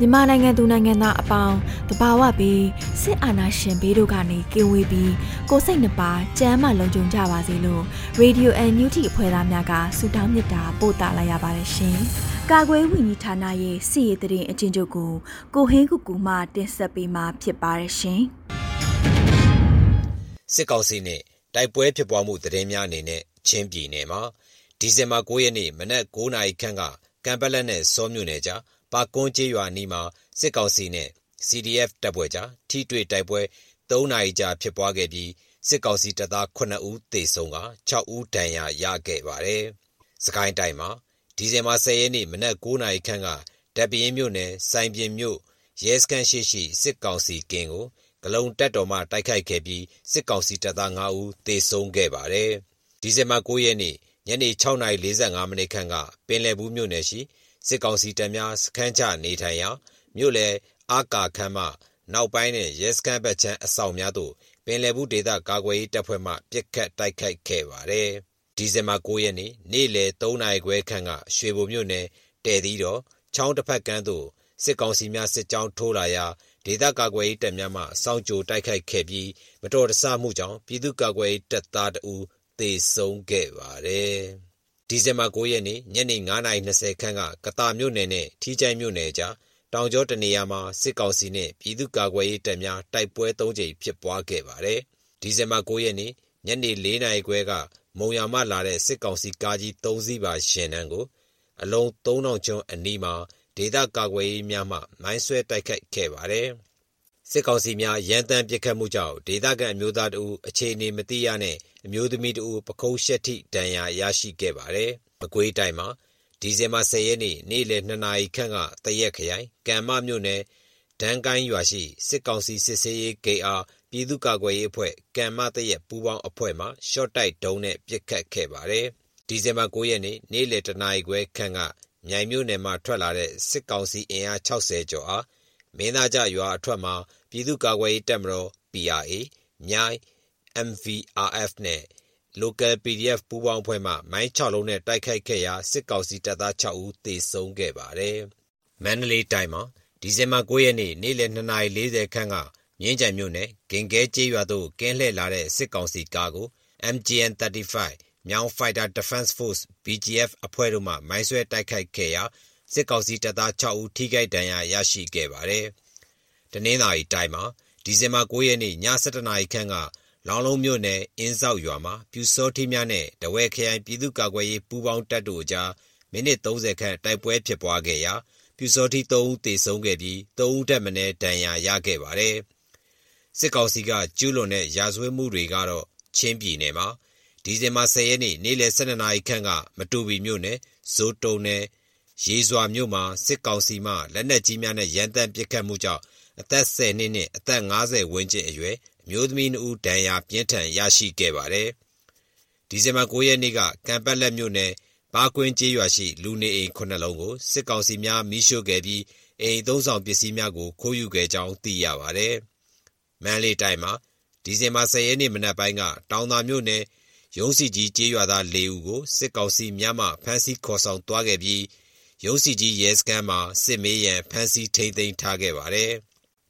မြန်မာနိုင်ငံသူနိုင်ငံသားအပေါင်းတဘာဝပြီးစစ်အာဏာရှင်ဘေးတို့ကနေကင်းဝေးပြီးကိုစိတ်နှပါကြမ်းမှလုံခြုံကြပါစေလို့ Radio NUT အဖွဲ့သားများကဆုတောင်းမေတ္တာပို့သလာရပါတယ်ရှင်။ကာကွယ်ဝင်ကြီးဌာနရဲ့စီရေးတရင်အချင်းချုပ်ကိုကိုဟင်းကူကူမှတင်ဆက်ပေးမှာဖြစ်ပါတယ်ရှင်။စစ်ကောင်စီနဲ့တိုက်ပွဲဖြစ်ပွားမှုသတင်းများအနေနဲ့ချင်းပြည်နယ်မှာဒီဇင်ဘာ9ရက်နေ့မနက်9:00နာရီခန့်ကကံပလက်နဲ့စောမြို့နယ်ကြား ပါကွန်းကျေးရွာနီးမှာ စစ်ကောင်စီနဲ့ CDF တပ်ဖွဲ့ကြား ထိတွေ့တိုက်ပွဲ ၃ နာရီကြာဖြစ်ပွားခဲ့ပြီး စစ်ကောင်စီတပ်သား9ဦးသေဆုံးက6ဦး ဒဏ်ရာရခဲ့ပါတယ်။စကိုင်းတိုင်းမှာ ဒီဇင်ဘာ10ရက်နေ့ မနက်9နာရီခန့်ကတပ်ပြင်းမြို့နယ် စိုင်ပြင်မြို့ ရဲစခန်းရှိရှိ စစ်ကောင်စီကင်းကိုဂလုံတက်တော်မှ တိုက်ခိုက်ခဲ့ပြီး စစ်ကောင်စီတပ်သား9ဦးသေဆုံးခဲ့ပါတယ်။ဒီဇင်ဘာ9ရက်နေ့ ညနေ6:45မိနစ်ခန့်က ပင်လယ်ဘူးမြို့နယ်ရှိ စစ်ကောင်စီတပ်များစခန်းချနေထိုင်ရာမြို့လယ်အာကာခမ်းမှနောက်ပိုင်းနဲ့ရဲစခန်းဘက်ခြမ်းအဆောင်များသို့ပင်လယ်ဘူးဒေသကာကွယ်ရေးတပ်ဖွဲ့မှပစ်ခတ်တိုက်ခိုက်ခဲ့ပါတယ်။ဒီဇင်ဘာ9ရက်နေ့နေ့လယ်3နာရီခွဲခန့်ကရွှေဘိုမြို့နယ်တဲ့သီးတော်ချောင်းတစ်ဖက်ကမ်းသို့စစ်ကောင်စီများစစ်ကြောင်းထိုးလာရာဒေသကာကွယ်ရေးတပ်များမှစောင့်ကြိုတိုက်ခိုက်ခဲ့ပြီးမတော်တဆမှုကြောင့်ပြည်သူ့ကာကွယ်ရေးတပ်သားတဦးသေဆုံးခဲ့ပါတယ်။ ဒီဇင်ဘာ9ရက်နေ့ညနေ9:20ခန်းကကသာမြို့နယ်နဲ့ထီးချိုင်မြို့နယ်ကြားတောင်ကျောတနေရာမှာစစ်ကောင်စီနဲ့ပြည်သူ့ကာကွယ်ရေးတပ်များတိုက်ပွဲ၃ကြိမ်ဖြစ်ပွားခဲ့ပါတယ်။ဒီဇင်ဘာ9ရက်နေ့ညနေ4နာရီခွဲကမုံရမလာတဲ့စစ်ကောင်စီကားကြီး၃စီးပါရှင်တန်းကိုအလုံး3000ကျွန်းအနီးမှာဒေသကာကွယ်ရေးများမှမိုင်းဆွဲတိုက်ခိုက်ခဲ့ပါတယ်။ စစ်ကောင်စီများရန်တမ်းပစ်ခတ်မှုကြောင့် ဒေသခံအမျိုးသားတဦး အခြေအနေမသိရနဲ့ အမျိုးသမီးတဦး ပခုံးရှက်ထိ ဒဏ်ရာရရှိခဲ့ပါတယ်။မကွေးတိုင်းမှာ ဒီဇင်ဘာ10ရက်နေ့ နေ့လယ်2နာရီခန့်ကတရက်ခရိုင် ကံမမြို့နယ် ဒန်းကိုင်းရွာရှိ စစ်ကောင်စီ စစ်ဆေးရေးဂိတ်အား ပြည်သူ့ကာကွယ်ရေးအဖွဲ့ ကံမတရက်ပူးပေါင်းအဖွဲ့မှရှော့တိုက်ဒုံးနဲ့ ပစ်ခတ်ခဲ့ပါတယ်။ဒီဇင်ဘာ9ရက်နေ့ နေ့လယ်2နာရီခွဲခန့်က မြိုင်မြို့နယ်မှ ထွက်လာတဲ့ စစ်ကောင်စီအင်အား60ကျော်အား မင်းသားကျရွာအထွက်မှာ ပြည်သူ့ကာကွယ်ရေးတပ်မတော် PRA မြိုင် MVRF နဲ့ Local PDF ပူးပေါင်းအဖွဲ့မှ မိုင်း6လုံးနဲ့ တိုက်ခိုက်ခဲ့ရာ စစ်ကောင်စီတပ်သား6ဦး သေဆုံးခဲ့ပါတယ်။မန္တလေးတိုင်းမှာ ဒီဇင်ဘာ9ရက်နေ့ နေ့လယ်2:40ခန်းကမြင်းကြံမြို့နယ် ဂင်ကဲကျေးရွာသို့ ကင်းလှည့်လာတဲ့ စစ်ကောင်စီကားကို MGN 35မြောင်း Fighter Defense Force BGF အဖွဲ့တို့မှ မိုင်းဆွဲတိုက်ခိုက်ခဲ့ရာ စစ်ကောင်စီတပ်သား6ဦးထိခိုက်ဒဏ်ရာရရှိခဲ့ပါတယ်။တနင်္သာရီတိုင်းမှာဒီဇင်ဘာ9ရက်နေ့ည7:00နာရီခန့်ကလောင်လုံးမြို့နယ်အင်းဆောက်ရွာမှာပြူစောထီးများနဲ့တဝဲခရိုင်ပြည်သူ့ကာကွယ်ရေးပူးပေါင်းတပ်တို့ကြားမိနစ်30ခန့်တိုက်ပွဲဖြစ်ပွားခဲ့ရာပြူစောထီး3ဦးသေဆုံးခဲ့ပြီး3ဦးတက်မင်းဒဏ်ရာရခဲ့ပါတယ်။စစ်ကောင်စီကကျူးလွန်တဲ့ရာဇဝတ်မှုတွေကတော့ချင်းပြည်နယ်မှာဒီဇင်ဘာ10ရက်နေ့နေ့လယ်12နာရီခန့်ကမတူပီမြို့နယ်ဇိုတုံနယ် ရေစွာမြို့မှာစစ်ကောင်စီမှလက်နက်ကြီးများနဲ့ရန်တမ်းပစ်ခတ်မှုကြောင့်အသက်10နှစ်နဲ့အသက်50ဝန်းကျင်အရွယ်အမျိုးသမီး2ဦးဒဏ်ရာပြင်းထန်ရရှိခဲ့ပါတယ်။ဒီဇင်ဘာ9ရက်နေ့ကကံပတ်လက်မြို့နယ်ဘာကွင်းကျေးရွာရှိလူနေအိမ်9လုံးကိုစစ်ကောင်စီများမိရှို့ခဲ့ပြီးအိမ်သုံးဆောင်ပစ္စည်းများကိုခိုးယူခဲ့ကြောင်းသိရပါတယ်။မန္တလေးတိုင်းမှာဒီဇင်ဘာ10ရက်နေ့မနက်ပိုင်းကတောင်သာမြို့နယ်ရုံးစီကြီးကျေးရွာသား၄ဦးကိုစစ်ကောင်စီများမှဖမ်းဆီးခေါ်ဆောင်သွားခဲ့ပြီး ရုံးစီကြီးရဲစခန်းမှာစစ်မေးရန်ဖမ်းဆီးထိန်းသိမ်းထားခဲ့ပါတယ်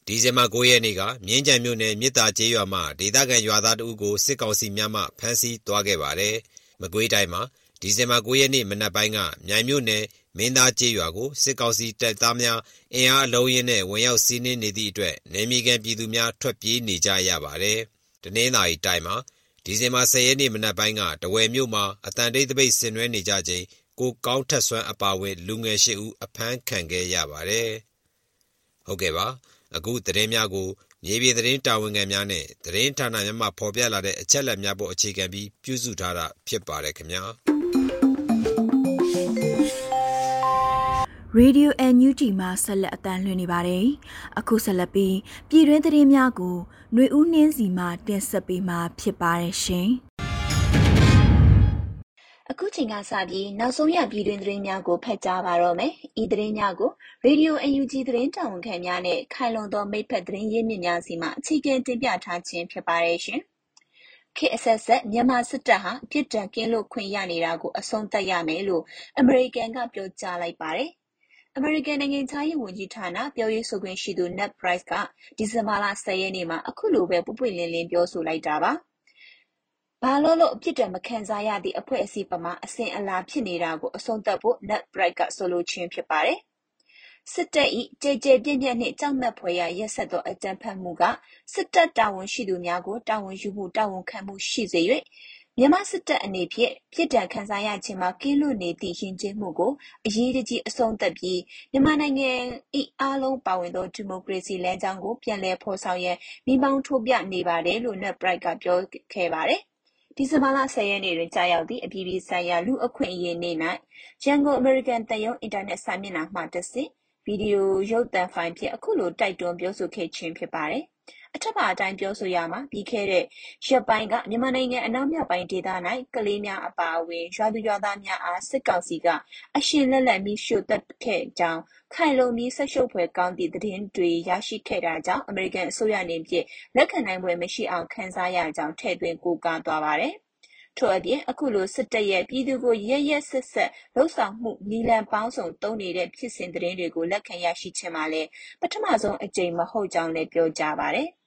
ဒီဇင်ဘာ9ရက်နေ့ကမြင်းကြံမြို့နယ်မြစ်တာကျေးရွာမှဒေသခံရွာသားတဦးကိုစစ်ကောင်စီများမှဖမ်းဆီးသွားခဲ့ပါတယ်။မကွေးတိုင်းမှာဒီဇင်ဘာ9ရက်နေ့မနက်ပိုင်းကမြိုင်မြို့နယ်မင်းသားကျေးရွာကိုစစ်ကောင်စီတပ်သားများအင်အားအလုံးရင်းနဲ့ဝင်ရောက်စီးနင်းနေသည့်အတွက်နေမီကန်ပြည်သူများထွက်ပြေးနေကြရပါတယ်။တနင်္သာရီတိုင်းမှာဒီဇင်ဘာ10ရက်နေ့မနက်ပိုင်းကတဝယ်မြို့မှာအတန်တိတ်တပိတ်ဆင်နွှဲနေကြချိန် ကိုကောင်းထက်စွမ်းအပါဝင် လူငယ်၈ဦးအဖမ်းခံခဲ့ရပါတယ်။ဟုတ်ကဲ့ပါအခုသတင်းများကိုမြေပြင်သတင်းတာဝန်ခံများနဲ့သတင်းဌာနများမှဖော်ပြလာတဲ့အချက်အလက်များပေါ်အခြေခံပြီးပြုစုထားတာဖြစ်ပါတယ်ခင်ဗျာ။ Radio NUG မှာဆက်လက်အတန်းလွှင့်နေပါတယ်။အခုဆက်လက်ပြီးပြည်တွင်းသတင်းများကိုຫນွေဦးနှင်းစီမှတင်ဆက်ပေးမှာဖြစ်ပါတယ်ရှင်။ အခုချိန်ကစပြီးနောက်ဆုံးရပြည်တွင်းသတင်းများကိုဖတ်ကြားပါတော့မယ်။ဤသတင်းများကို Radio UNG သတင်းတာဝန်ခံများနဲ့ခိုင်လုံသောမိဖက်သတင်းရင်းမြစ်များစီမှအခြေခံတင်ပြထားခြင်းဖြစ်ပါတယ်ရှင်။ခေတ်အဆက်ဆက်မြန်မာစစ်တပ်ဟာပြစ်ဒဏ်ကင်းလွတ်ခွင့်ရနေတာကိုအဆုံးသတ်ရမယ်လို့အမေရိကန်ကပြောကြားလိုက်ပါတယ်။အမေရိကန်နိုင်ငံခြားရေးဝန်ကြီးဌာနပြောရေးဆိုခွင့်ရှိသူ Ned Price ကဒီဇင်ဘာလ10ရက်နေ့မှာအခုလိုပဲပွပွလင်းလင်းပြောဆိုလိုက်တာပါ။ ဘာလို့လို့အပြစ်ဒဏ်မခံစားရသည့် အဖွဲ့အစည်းပမာအစဉ်အလာဖြစ်နေတာကို အဆုံးသတ်ဖို့ Ned Price က ဆိုလိုခြင်း ဖြစ်ပါတယ်။စစ်တပ်၏ကြဲကြဲပြန့်ပြန့်နှင့် ကြောက်မက်ဖွယ်ရာ ရက်ဆက်သော အကြမ်းဖက်မှုက စစ်တပ်တာဝန်ရှိသူများကို တာဝန်ယူမှု တာဝန်ခံမှုရှိစေ၍မြန်မာစစ်တပ်အနေဖြင့် ပြစ်ဒဏ်ခံစားရခြင်းမှာကင်းလွတ်နေသည့် ယဉ်ကျေးမှုကို အရေးတကြီး အဆုံးသတ်ပြီး မြန်မာနိုင်ငံ၏အားလုံးပါဝင်သော ဒီမိုကရေစီလမ်းကြောင်းကို ပြန်လည်ဖော်ဆောင်ရန် မီးမောင်းထိုးပြနေပါတယ်လို့ Ned Price က ပြောခဲ့ပါတယ်။ ဒီဇင်ဘာလ10ရက်နေ့တွင်ကြာရောက်သည့်အပြည်ပြည်ဆိုင်ရာလူ့အခွင့်အရေးနေ့၌ရန်ကုန်အမေရိကန်သံရုံးအင်တာနက်စာမျက်နှာမှတဆင့်ဗီဒီယိုရုပ်သံဖိုင်ဖြင့်အခုလိုတိုက်တွန်းပြောဆိုခဲ့ခြင်းဖြစ်ပါတယ်။ အထက်ပါအတိုင်းပြောဆိုရမှာ ပြီးခဲ့တဲ့ရက်ပိုင်းက မြန်မာနိုင်ငံအနောက်မြောက်ပိုင်းဒေသ၌ကလေးများအပါအဝင် ရွာသူရွာသားများအား စစ်ကောင်စီက အရှင်လက်လက်မိရှို့တက်ခဲ့ကြောင်း ခိုင်လုံပြီးဆက်ရှုပ်ဖွယ်ကောင်းသည့် သတင်းတွေရရှိခဲ့တာကြောင့် အမေရိကန်အစိုးရအနေဖြင့် လက်ခံနိုင်ပွဲမရှိအောင်ခန်းစားရကြောင်း ထည့်သွင်းကိုးကားသွားပါတယ်။ထို့အပြင် အခုလို စစ်တပ်ရဲ့ ပြည်သူကို ရက်ရက်ဆက်ဆက်လှုပ်ဆောင်မှုနီလန်ပေါင်းစုံတုံးနေတဲ့ ဖြစ်စဉ်သတင်းတွေကို လက်ခံရရှိခြင်းမှာလည်း ပထမဆုံးအကြိမ် မဟုတ်ကြောင်းလည်း ပြောကြားပါတယ်။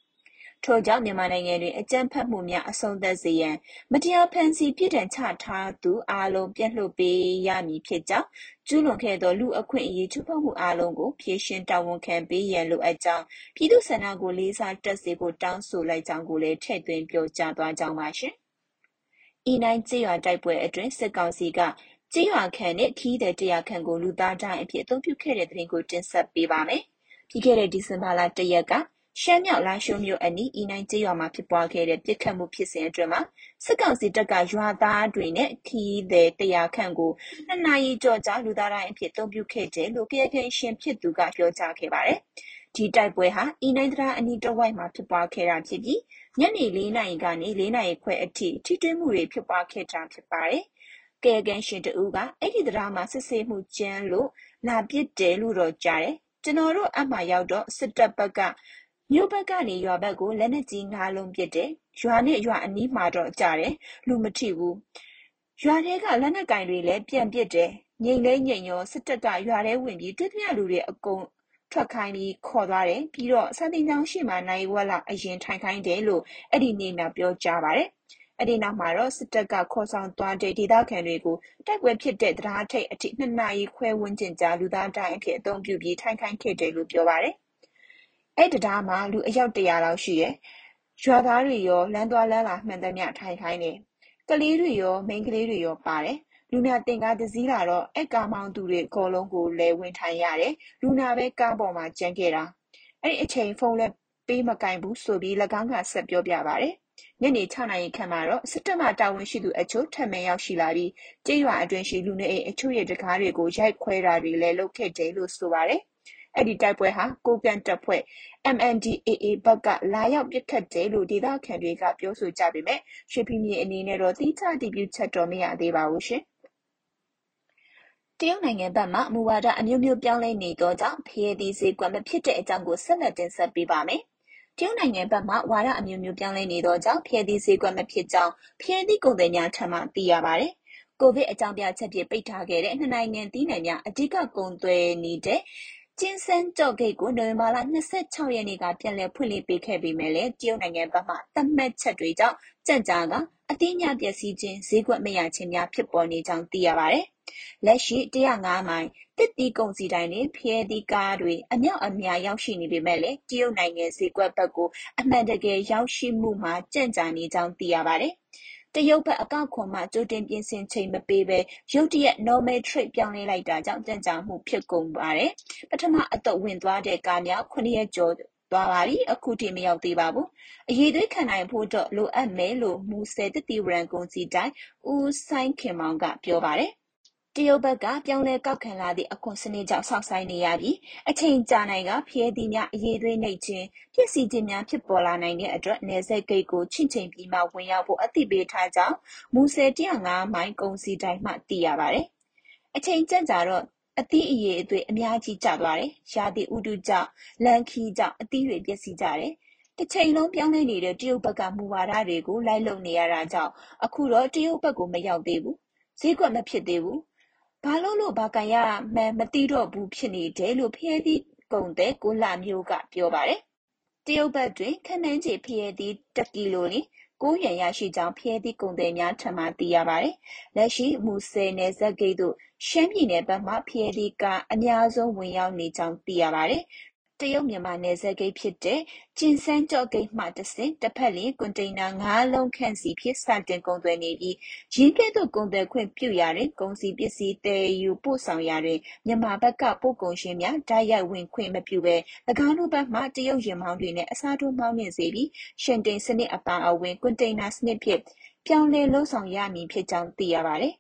ထို့ကြောင့် မြန်မာနိုင်ငံတွင် အကြမ်းဖက်မှုများ အဆုံးသတ်စေရန် မတရားဖမ်းဆီး ပြစ်ဒဏ်ချထားသူအားလုံး ပြန်လွှတ်ပေးရမည်ဖြစ်ကြောင်း ကျူးလွန်ခဲ့သော လူအခွင့်အရေး ချိုးဖောက်မှုအားလုံးကို ဖြေရှင်းတာဝန်ခံပေးရန် လိုအပ်ကြောင်း ပြည်သူ့ဆန္ဒကို လေးစားတက်စေဖို့ တောင်းဆိုလိုက်ကြောင်းကိုလည်း ထည့်သွင်းပြောကြားသွားကြောင်းပါရှင်။ဤနိုင်ကြေးရွာတိုက်ပွဲအတွင်း စစ်ကောင်စီကကြေးရွာခန့်နဲ့ခီးတဲ့တရားခန့်ကို လူသားတိုင်းအဖြစ် အသုံးပြုခဲ့တဲ့တဲ့ရင်ကို တင်ဆက်ပေးပါမယ်။ပြီးခဲ့တဲ့ ဒီဇင်ဘာလ ၁ ရက်က ရှမ်းမြောက်လားရှိုးမြို့အနီး အီနိုင်ကျေးရွာမှာ ဖြစ်ပွားခဲ့တဲ့ ပစ်ခတ်မှုဖြစ်စဉ်အတွင်းမှာစစ်ကောင်စီတပ်က ရွာသားတွေနဲ့ခီးသည်တရာခန့်ကိုနှစ်နာရီကျော်ကြာ လူသားတိုင်းအဖြစ် အသုံးပြုခဲ့တယ်လို့ KKN ရှင်ဖြစ်သူက ပြောကြားခဲ့ပါတယ်။ဒီတိုက်ပွဲဟာ အီနိုင်တရာအနီးတစ်ဝိုက်မှာ ဖြစ်ပွားခဲ့တာဖြစ်ပြီး ညနေ ၄ နာရီကနေ ၄ နာရီခွဲအထိ ထိတွေ့မှုတွေ ဖြစ်ပွားခဲ့တာဖြစ်ပါတယ်။ကဲကန်ရှင်တူကအဲ့ဒီတရားမှာ စစ်ဆေးမှုကျန်းလို့ လာပစ်တယ်လို့တော့ ကြားတယ်။ကျွန်တော်တို့အမှရောက်တော့ စစ်တပ်ဘက်က မြို့ဘက်ကနေ ရွာဘက်ကို လက်နက်ကြီးငါးလုံးပစ်တယ်။ရွာနဲ့ ရွာအနီးမှာတော့ ကျတယ်။လူမထိဘူး။ရွာထဲက လက်နက်ကိုင်တွေလည်း ပြန်ပစ်တယ်။ငြိမ်လဲငြိမ်ရော စစ်တပ်က ရွာထဲဝင်ပြီး တွေ့သမျှလူတွေ အကုန်ထွက်ခိုင်းပြီး ခေါ်သွားတယ်။ပြီးတော့ စာသင်ကျောင်းရှေ့မှာနိုင်ဝက်လောက် အရင်ထိုင်ခိုင်းတယ်လို့ အဲ့ဒီနေ့မှာ ပြောကြားပါတယ်။အဲ့ဒီနောက်မှာတော့ စစ်တပ်က ခေါ်ဆောင်သွားတဲ့ ဒေသခံတွေကို တိုက်ပွဲဖြစ်တဲ့တရားထိတ်အထိနှစ်နာရီခွဲဝန်းကျင်ကြာ လူသားတိုင်းအဖြစ် အသုံးပြုပြီး ထိုင်ခိုင်းခဲ့တယ်လို့ ပြောပါတယ်။ အဲ့တံတားမှာလူအယောက်100လောက်ရှိတယ်။ရွာသားတွေရောလမ်းသွားလမ်းလာမှန်သမျှထိုင်ခိုင်းတယ်။ကလေးတွေရောမိန်းကလေးတွေရောပါတယ်။လူနာတင်ကားတစ်စီးလာတော့အဲ့ကားမောင်းသူတွေအကုန်လုံးကိုလည်းဝင်ထိုင်ရတယ်။လူနာပဲကားပေါ်မှာကျန်ခဲ့တာ။အဲ့ဒီအချိန်ဖုန်းလည်းပေးမကင်ဘူးဆိုပြီး၎င်းကဆက်ပြောပြပါတယ်။ညနေ6နာရီခန့်မှာတော့စစ်တပ်မှတာဝန်ရှိသူအချို့ထပ်မံရောက်ရှိလာပြီးကြေးရွာအတွင်းရှိလူနေအိမ်အချို့ရဲ့တကားတွေကိုရိုက်ခွဲတာတွေလည်းလုပ်ခဲ့တယ်လို့ဆိုပါတယ် အဲ့ဒီတိုက်ပွဲဟာ ကိုကန့်တပ်ဖွဲ့ MNDAA ဘက်က လာရောက်ပစ်ခတ်တယ်လို့ ဒေသခံတွေက ပြောဆိုကြပေမဲ့ရွှေဖီမြေအနေနဲ့တော့တိကျတည်ပြုချက်တော်မရသေးပါဘူးရှင်တရုတ်နိုင်ငံဘက်မှမူဝါဒအမျိုးမျိုး ပြောင်းလဲနေသောကြောင့်ဖျဲသည့်ဈေးကွက် မဖြစ်တဲ့အကြောင်းကို ဆက်လက်တင်ဆက်ပေးပါမယ်။တရုတ်နိုင်ငံဘက်မှဝါဒအမျိုးမျိုး ပြောင်းလဲနေသောကြောင့်ဖျဲသည့်ဈေးကွက် မဖြစ်ကြောင်းဖျဲသည့်ကုန်သည်များထံမှ သိရပါတယ်။ကိုဗစ်အကြောင်းပြချက်ဖြင့် ပိတ်ထားခဲ့တဲ့ နှစ်နိုင်ငံ သီးနှံများ အဓိက ကုန်သွယ်နေတဲ့ ကျင်းစန်းကြော့ဂိတ်ကိုနိုဝင်ဘာလ26ရက်နေ့ကပြန်လည်ဖွင့်လှစ်ပေးခဲ့ပေမဲ့လည်းတရုတ်နိုင်ငံဘက်မှသတ်မှတ်ချက်တွေကြောင့်ကြန့်ကြာကအတင်းအကျပ်ပျက်စီးခြင်း၊ဈေးကွက်မရခြင်းများဖြစ်ပေါ်နေကြောင်းသိရပါတယ်။လက်ရှိ၁၀၅မိုင်သစ်သီးကုန်စည်ဒိုင်နှင့်ဖရဲသီးကားတွေအမြောက်အများရောက်ရှိနေပေမဲ့လည်းတရုတ်နိုင်ငံဈေးကွက်ဘက်ကိုအမှန်တကယ်ရောက်ရှိမှုမှာကြန့်ကြာနေကြောင်းသိရပါတယ်။ တရုတ်ဘက်အကောက်ခွန်မှကြိုတင်ပြင်ဆင်ချိန်မပေးဘဲ ရုတ်တရက် Normal Trade ပြောင်းလဲလိုက်တာကြောင့် ကြန့်ကြာမှု ဖြစ်ကုန်ပါတယ်။ပထမအသုတ် ဝင်သွားတဲ့ကားများ ၇ ရက်ကျော်သွားပါပြီ။အခုထိ မရောက်သေးပါဘူး။အရည်အသွေးခံနိုင်ဖို့တော့ လိုအပ်မယ်လို့ မူဆယ် သစ်သီးဝလံကုန်စည်ဒိုင် ဦးစိုင်းခင်မောင်က ပြောပါတယ်။ တရုတ်ဘက်က ပြောင်းလဲကောက်ခံလာသည့် အခွန်စနစ်ကြောင့် စောင့်ဆိုင်းနေရပြီး အချိန်ကြာနိုင်ကာ ဖရဲသီးများ အရည်အသွေးနိမ့်ခြင်း၊ပျက်စီးခြင်းများ ဖြစ်ပေါ်လာနိုင်တဲ့အတွက် နယ်စပ်ဂိတ်ကို ချင့်ချိန်ပြီးမှ ဝင်ရောက်ဖို့ အသိပေးထားကြောင်း မူဆယ် ၁၀၅ မိုင် ကုန်စည်ဒိုင်မှ သိရပါတယ်။အချိန်ကြန့်ကြာတော့ အသီးအရည်အသွေး အများကြီး ကျသွားတယ်။ရာသီဥတုကြောင့်၊လမ်းခရီးကြောင့် အသီးတွေ ပျက်စီးကြတယ်။တချိန်လုံး ပြောင်းလဲနေတဲ့ တရုတ်ဘက်က မူဝါဒတွေကို လိုက်လုပ်နေရတာကြောင့် အခုတော့ တရုတ်ဘက်ကို မရောက်သေးဘူး။ဈေးကွက် မဖြစ်သေးဘူး။ ဘာလုပ်လို့ ဘာကိုင်ရမှန်းမသိတော့ဘူးဖြစ်နေတယ်လို့ ဖရဲသီးကုန်သည် ကိုလှမျိုးက ပြောပါတယ်။တရုတ်ဘက်တွင် ခန့်မှန်းခြေ ဖရဲသီး၁ကီလိုလျှင် ၉ ယွမ်ရရှိကြောင်း ဖရဲသီးကုန်သည်များထံမှ သိရပါတယ်။လက်ရှိ မူဆယ်နယ်စပ်ဂိတ်သို့ ရှမ်းပြည်နယ်ဘက်မှ ဖရဲသီးကား အများဆုံး ဝင်ရောက်နေကြောင်း သိရပါတယ်။ တရုတ်-မြန်မာနယ်စပ်ဂိတ်ဖြစ်တဲ့ကျင်စန်းကျော့ဂိတ်မှတဆင့်တစ်ဖက်လျှင်ကွန်တိန်နာ၅လုံးခန့်စီဖြင့်စတင်ကုန်သွယ်နေပြီးယင်းကဲ့သို့ကုန်သွယ်ခွင့်ပြုရာတွင်ကုန်စည်ပစ္စည်းသယ်ယူပို့ဆောင်ရာတွင်မြန်မာဘက်ကပို့ကုန်ရှင်များတိုက်ရိုက်ဝင်ခွင့်မပြုဘဲ၎င်းတို့ဘက်မှတရုတ်ယာဉ်မောင်းတွေနှင့်အစားထိုးမောင်းနှင်စေပြီးရှန်တိန်စနစ်အပါအဝင်ကွန်တိန်နာစနစ်ဖြင့်ပြောင်းလဲလုပ်ဆောင်ရမည်ဖြစ်ကြောင်းသိရပါသည်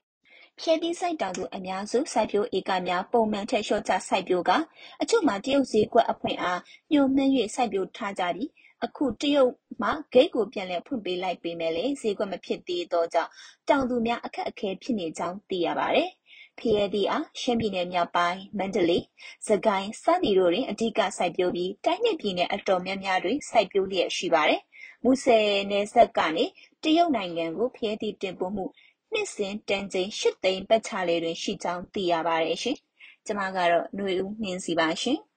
ဖျဲသီးစိုက်တောင်သူအများစုစိုက်ပျိုးဧကများပုံမှန်ထက်လျှော့ချစိုက်ပျိုးကာအချို့မှာတရုတ်ဈေးကွက်အဖွင့်အားညှိုမှန်း၍စိုက်ပျိုးထားကြပြီးအခုတရုတ်မှဂိတ်ကိုပြန်လည်ဖွင့်ပေးလိုက်ပေမဲ့လည်းဈေးကွက်မဖြစ်သေးသောကြောင့်တောင်သူများအခက်အခဲဖြစ်နေကြောင်းသိရပါတယ်။ဖျဲသီးအားရှမ်းပြည်နယ်မြောက်ပိုင်း၊မန္တလေး၊စကိုင်းစသည်တို့တွင်အဓိကစိုက်ပျိုးပြီးတိုင်းနဲ့ပြည်နယ်အတော်များများတွင်စိုက်ပျိုးလျက်ရှိပါတယ်။မူဆယ်နယ်စပ်ကနေတရုတ်နိုင်ငံကိုဖျဲသီးတင်ပို့မှု နှစ်စဉ်တန်ချိန်၈သိန်းပတ်ချာလည်တွင်ရှိကြောင်းသိရပါတယ်ရှင်။ကျမကတော့ຫນွေဦးနှင်းစီပါရှင်။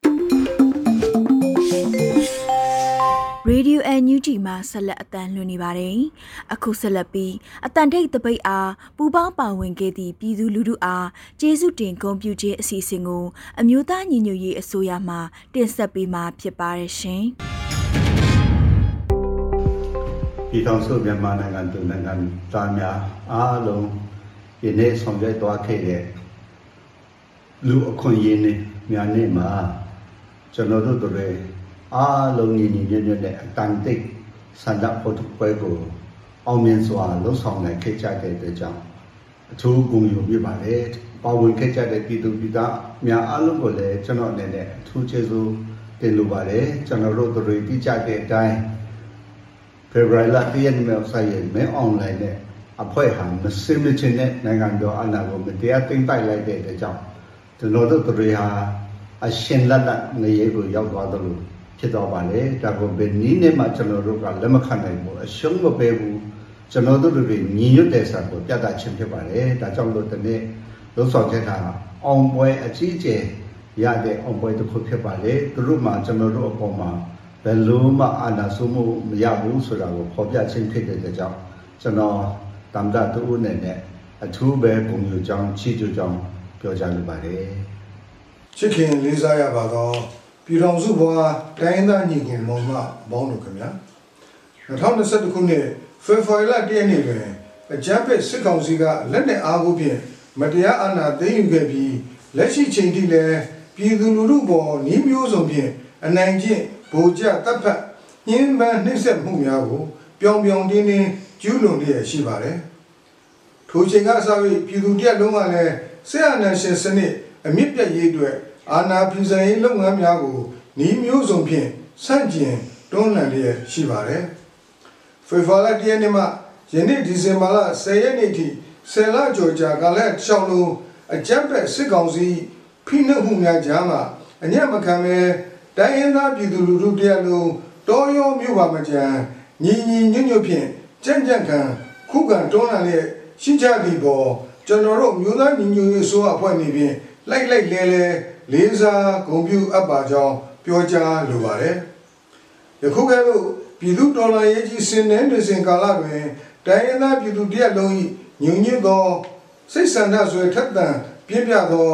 Radio NUG မှာဆက်လက်အတန်းလွှင့်နေပါတယ်။အခုဆက်လက်ပြီးအတန်ထိတ်တပိတ်အားပူပေါင်းပါဝင်ခဲ့သည့်ပြည်သူလူထုအားကျေးဇူးတင်ဂုဏ်ပြုခြင်းအစီအစဉ်ကိုအမျိုးသားညီညွတ်ရေးအစိုးရမှတင်ဆက်ပေးမှာဖြစ်ပါတယ်ရှင်။ ပြည်ထောင်စုမြန်မာနိုင်ငံသူနိုင်ငံသားများအားလုံးယနေ့ဆောင်ရွက်သွားခဲ့တဲ့လူအခွင့်အရေးနဲ့များနေ့မှာကျွန်တော်တို့တွေအားလုံးညီညီညွတ်ညွတ်နဲ့အတန်တိတ်ဆန္ဒဖို့ပွဲကိုအောင်မြင်စွာလှုပ်ဆောင်နိုင်ခဲ့ကြတဲ့အတွက်ကြောင့်အထူးဂုဏ်ယူပြပါတယ်ပါဝင်ခဲ့ကြတဲ့ပြည်သူပြည်သားများအားလုံးကိုလည်းကျွန်တော်အနေနဲ့အထူးကျေးဇူးတင်လိုပါတယ်ကျွန်တော်တို့တွေပြကြတဲ့အတိုင်း ဖေဖော်ဝါရီလတရက်နေ့မှာဆိုင်ရင်မဲအွန်လိုင်းနဲ့အဖွဲ့ဟာမစင်မချင်တဲ့နိုင်ငံတော်အနာကိုမတရားသိမ်းပိုက်လိုက်တဲ့အတွက်ကြောင့်ကျွန်တော်တို့တွေဟာအရှင်လက်လက်နေရကိုရောက်သွားသလိုဖြစ်သွားပါလေဒါကိုဘယ်နည်းနဲ့မှကျွန်တော်တို့ကလက်မခံနိုင်ဘူးအရှုံးမပေးဘူးကျွန်တော်တို့တွေညီညွတ်တဲ့စာကိုပြသခြင်းဖြစ်ပါတယ်ဒါကြောင့်လို့ဒီနေ့လှုပ်ဆောင်ချက်ဟာအောင်ပွဲအကြီးအကျယ်ရတဲ့အောင်ပွဲတစ်ခုဖြစ်ပါလေသူတို့မှကျွန်တော်တို့အပေါ်မှာ ဘယ်လိုမှအာဏာစိုးမှုမရဘူးဆိုတာကိုဖော်ပြခြင်းဖြစ်တဲ့ကြောင့်ကျွန်တော်တမ်ဒတူဦးနဲ့နဲ့အထူးပဲပုံမျိုးကြောင်းချီးကျူးကြောင်းပြောကြားလိုပါတယ်ချစ်ခင်လေးစားရပါတော့ပြည်တော်စုဘွားတိုင်းသားညီကိုမောင်မဘောင်းတို့ခင်ဗျာ2021ခုနှစ်ဖေဖော်ဝါရီလ1ရက်နေ့တွင်အကြမ်းဖက်စစ်ကောင်စီကလက်နက်အားကိုဖြင့်မတရားအာဏာသိမ်းယူခဲ့ပြီးလက်ရှိချိန်ထိလည်းပြည်သူလူထုပေါ်နှီးမျိုးစုံဖြင့်အနိုင်ကျင့် ဗိုလ်ကျတပ်ဖက်ညှင်းပန်းနှိမ့်ဆက်မှုများကိုပြောင်ပြောင်တင်းတင်းကျူးလွန်လျက်ရှိပါတယ်ထိုချိန်ကစပြီးပြည်သူတရက်လုံးကလည်းဆရာနာရှင်စနစ်အမြင့်ပြည့်ရေးအတွက်အာဏာဖီဆန်ရေးလုပ်ငန်းများကိုနှီးမျိုးစုံဖြင့်ဆန့်ကျင်တွန်းလှန်လျက်ရှိပါတယ်ဖေဖော်ဝါရီလနေ့မှယနေ့ဒီဇင်ဘာလ10ရက်နေ့ထိဆယ်လကျော်ကြာကာလရှောင်းလုံးအကြမ်းဖက်စစ်ကောင်စီဖိနှိပ်မှုများကြားမှာအညံ့မခံပဲ တိုင်းရင်းသားပြည်သူလူထုတရက်လုံးတောရောမြို့ပါမကြံညီညီညွတ်ညွတ်ဖြင့်ကြံ့ကြံ့ခံခုခံတွန်းလှန်လျက်ရှိကြသည့်ပေါ်ကျွန်တော်တို့မျိုးသားညီညွတ်ရေးဆိုအဖွဲ့နေဖြင့်လိုက်လိုက်လဲလဲလေးစားဂုဏ်ပြုအပ်ပါကြောင်းပြောကြားလိုပါတယ်ယခုကဲ့သို့ပြည်သူတော်လှန်ရေးကြီးစင်တဲ့တွင်စင်ကာလတွင်တိုင်းရင်းသားပြည်သူတရက်လုံး၏ညွညွတ်သောစိတ်ဆန္ဒဆွေထက်သန်ပြည့်ပြသော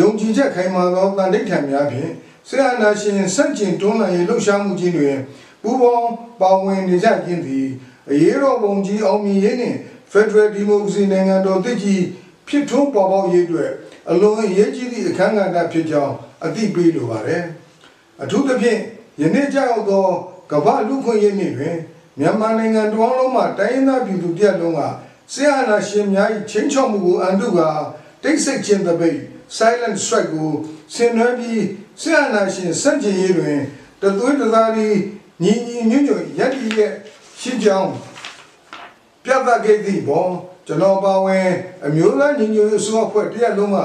ယုံကြည်ချက်ခိုင်မာသောတန်ဋိဌာန်များဖြင့် ဆရာနာရှင်စန့်ကျင်တွန်းလှန်ရေးလှုပ်ရှားမှုကြီးတွင်ပူးပေါင်းပါဝင်နေကြခြင်းသည်အရေးတော်ပုံကြီးအောင်မြင်ရေးနှင့် Federal Democracy နိုင်ငံတော်တည်ကြည်ဖြစ်ထွန်းပေါ်ပေါက်ရေးအတွက်အလွန်အရေးကြီးသည့်အခမ်းအနားဖြစ်ကြောင်းအသိပေးလိုပါတယ်။အထူးသဖြင့်ယနေ့ကြောက်သောကမ္ဘာလူခွင့်ရေးနေ့တွင်မြန်မာနိုင်ငံတွင်းလုံးမှာတိုင်းရင်းသားပြည်သူတရက်လုံးကဆရာနာရှင်များ၏ချင်းချောက်မှုကိုအန်တုကတိတ်ဆိတ်ခြင်းတပိတ် silent strike ကိုဆင်နွှဲပြီး ဆရာနာရှင်စန့်ကျင်ရေးတွင်တသွေးတသားလီညီညီညွတ်ညွတ်ရက်တည်ရဲ့ရှင်းကြောင်းပြသခဲ့သည့်ပေါ်ကျွန်တော်ပါဝင်အမျိုးသားညီညွတ်ရေးအစိုးရဖွဲ့တရက်လုံးက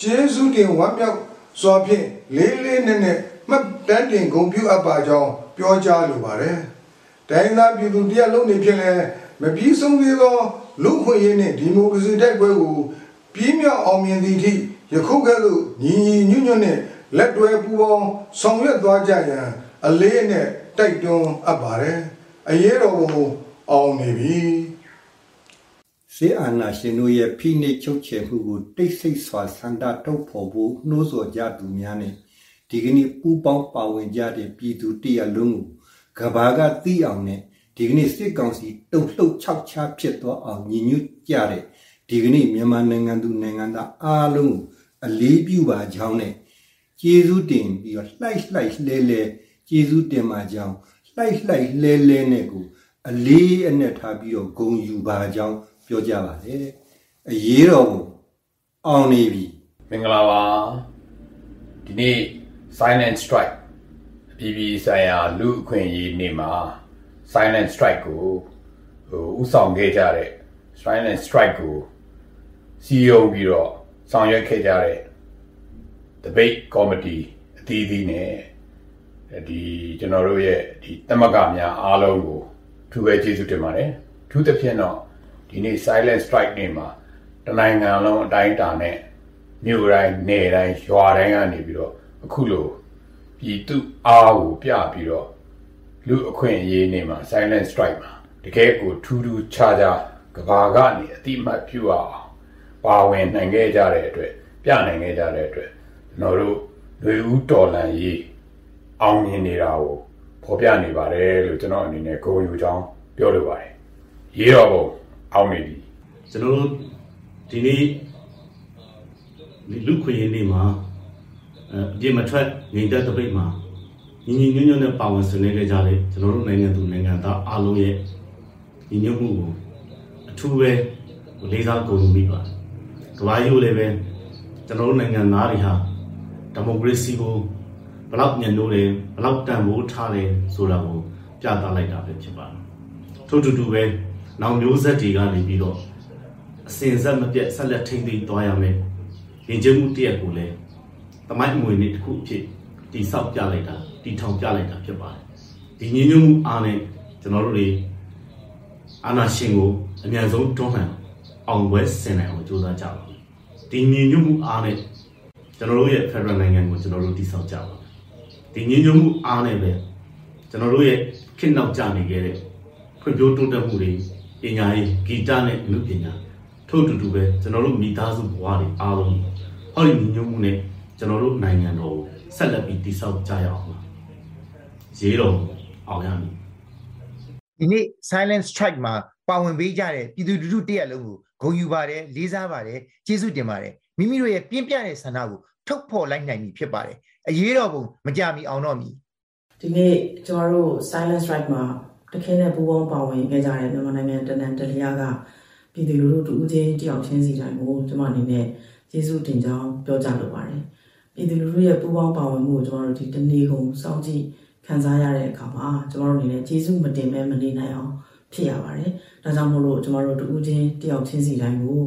ကျေးဇူးတင်ဝမ်းမြောက်စွာဖြင့်လေးလေးနက်နက်မှတ်တမ်းတင်ဂုဏ်ပြုအပ်ပါကြောင်းပြောကြားလိုပါတယ်။တိုင်းသားပြည်သူတရက်လုံးနေဖြင့်လည်းမပြီးဆုံးသေးသောလူခွင့်ရေးနှင့်ဒီမိုကရေစီတိုက်ပွဲကိုပြင်းမြောက်အောင်မြင်သည့်အထိယခုကဲ့သို့ညီညီညွတ်ညွတ်နှင့် လက်တွဲပူးပေါင်းဆောင်ရွက်သွားကြရန်အလေးနဲ့တိုက်တွန်းအပ်ပါတယ်။အရေးတော်ပုံအောင်နေပြီ။စေအာနာရှင်တို့ရဲ့ဖိနှိပ်ချုပ်ချယ်မှုကိုတိတ်ဆိတ်စွာဆန္ဒထုတ်ဖော်ဖို့နှိုးဆော်ကြသူများနဲ့ဒီကနေ့ပူပေါင်းပါဝင်ကြတဲ့ပြည်သူတရလုံးကိုကဘာကသိအောင်နဲ့ဒီကနေ့စစ်ကောင်စီတုံ့လှုပ်ခြောက်ခြားဖြစ်သွားအောင်ညီညွတ်ကြတဲ့ဒီကနေ့မြန်မာနိုင်ငံသူနိုင်ငံသားအားလုံးကိုအလေးပြုပါကြောင်းနဲ့ ကျေးဇူးတင်ပြီးတော့လှိုက်လှိုက်လဲလဲကျေးဇူးတင်ပါကြောင်းလှိုက်လှိုက်လဲလဲနဲ့ကိုအလေးအနက်ထားပြီးတော့ဂုံယူပါကြောင်းပြောကြပါတယ်တဲ့အရေးတော်ကိုအောင်နေပြီမင်္ဂလာပါဒီနေ့ silent strike အပြည်ပြည်ဆိုင်ရာလူအခွင့်အရေးနေ့မှာ silent strike ကိုဟိုဥဆောင်ခဲ့ကြတဲ့ silent strike ကိုစီယုံပြီးတော့ဆောင်ရွက်ခဲ့ကြတဲ့ debate committee အသီးသီးနဲ့ဒီကျွန်တော်တို့ရဲ့ဒီတမကများအားလုံးကိုထူပဲကျေးဇူးတင်ပါတယ်ထူးသဖြင့်တော့ဒီနေ့ silent strike နေ့မှာတနိုင်ငံလုံးအတိုင်းအတာနဲ့မြို့တိုင်းနယ်တိုင်းရွာတိုင်းကနေပြီးတော့အခုလိုပြည်သူအားကိုပြပြီးတော့လူအခွင့်အရေးနေ့မှာ silent strike မှာတကယ်ကိုထူးထူးခြားခြားကဘာကနေအတိမတ်ပြုအောင်ပါဝင်နိုင်ခဲ့ကြတဲ့အတွက်ပြနိုင်ခဲ့ကြတဲ့အတွက် ကျွန်တော်တို့လူဦးတော်လန်ရေးအောင်မြင်နေတာကိုဖော်ပြနေပါတယ်လို့ကျွန်တော်အနေနဲ့ဂုဏ်ယူကြောင်းပြောလိုပါတယ်ရေးတော်ဘုံအောင်နေပြီကျွန်တော်တို့ဒီနေ့လူခွေရေးနေ့မှာအပြစ်မထွက်ငြိမ်သက်တပိတ်မှာညီညီညွတ်ညွတ်နဲ့ပါဝင်ဆင်နွှဲခဲ့ကြတဲ့ကျွန်တော်တို့နိုင်ငံသူနိုင်ငံသားအားလုံးရဲ့ညီညွတ်မှုကိုအထူးပဲလေးစားကုန်မိပါတယ်။ကမ္ဘာကြီးကိုလည်းပဲကျွန်တော်တို့နိုင်ငံသားတွေဟာ ဒီမိုကရေစီကိုဘယ်လောက်ညှဉ်းလို့လဲဘယ်လောက်တန်ဖိုးထားတယ်ဆိုတာကိုပြသလိုက်တာပဲဖြစ်ပါတယ်။ထို့တူတူပဲနောက်မျိုးဆက်တွေကနေပြီးတော့အစင်ဆက်မပြတ်ဆက်လက်ထိန်းသိမ်းသွားရမယ်။ရင်ကျမှုတရက်ကိုလည်းတမိုင်းအမွေနေ့တစ်ခုအဖြစ်တိဆောက်ပြလိုက်တာတီထောင်ပြလိုက်တာဖြစ်ပါတယ်။ဒီညီညွတ်မှုအားနဲ့ကျွန်တော်တို့တွေအာနာရှင်ကိုအမြန်ဆုံးတွန်းလှန်အောင်ပွဲဆင်နိုင်အောင်ကြိုးစားကြပါမယ်။ဒီညီညွတ်မှုအားနဲ့ ကျွန်တော်တို့ရဲ့ Federal နိုင်ငံကိုကျွန်တော်တို့တိဆောက်ကြပါမယ်။ဒီညီညွတ်မှုအားနဲ့ပဲကျွန်တော်တို့ရဲ့ခေတ်နောက်ကျနေခဲ့တဲ့ဖွံ့ဖြိုးတိုးတက်မှုတွေပညာရေးဂီတနဲ့အမှုပညာထို့တူတူပဲကျွန်တော်တို့မိသားစုဘဝတွေအားလုံးဟောဒီညီညွတ်မှုနဲ့ကျွန်တော်တို့နိုင်ငံတော်ကိုဆက်လက်ပြီးတည်ဆောက်ကြရအောင်ပါရေးတော်အောင်ရမည်ဒီနေ့ silent strike မှာပါဝင်ပေးကြတဲ့ပြည်သူလူထုတရက်လုံးကိုဂုဏ်ယူပါတယ်လေးစားပါတယ်ကျေးဇူးတင်ပါတယ် မိမိတို့ရဲ့ပြင်းပြတဲ့ဆန္ဒကိုထုတ်ဖော်လိုက်နိုင်ပြီဖြစ်ပါတယ်အရေးတော်ပုံမကြမီအောင်တော့မီဒီနေ့ကျွန်တော်တို့ silent strike မှာတခဲနဲ့ပူးပေါင်းပါဝင်ခဲ့ကြတဲ့မြန်မာနိုင်ငံတနန်တလျာကပြည်သူလူထုတူဦးချင်းတယောက်ချင်းစီတိုင်းကိုကျွန်မအနေနဲ့ကျေးဇူးတင်ကြောင်းပြောကြားလိုပါတယ်ပြည်သူလူထုရဲ့ပူးပေါင်းပါဝင်မှုကိုကျွန်တော်တို့ဒီတနေ့ကုန်စောင့်ကြည့်ခံစားရတဲ့အခါမှာကျွန်တော်တို့အနေနဲ့ကျေးဇူးမတင်မဲမနေနိုင်အောင်ဖြစ်ရပါတယ်ဒါကြောင့်မို့လို့ကျွန်တော်တို့တူဦးချင်းတယောက်ချင်းစီတိုင်းကို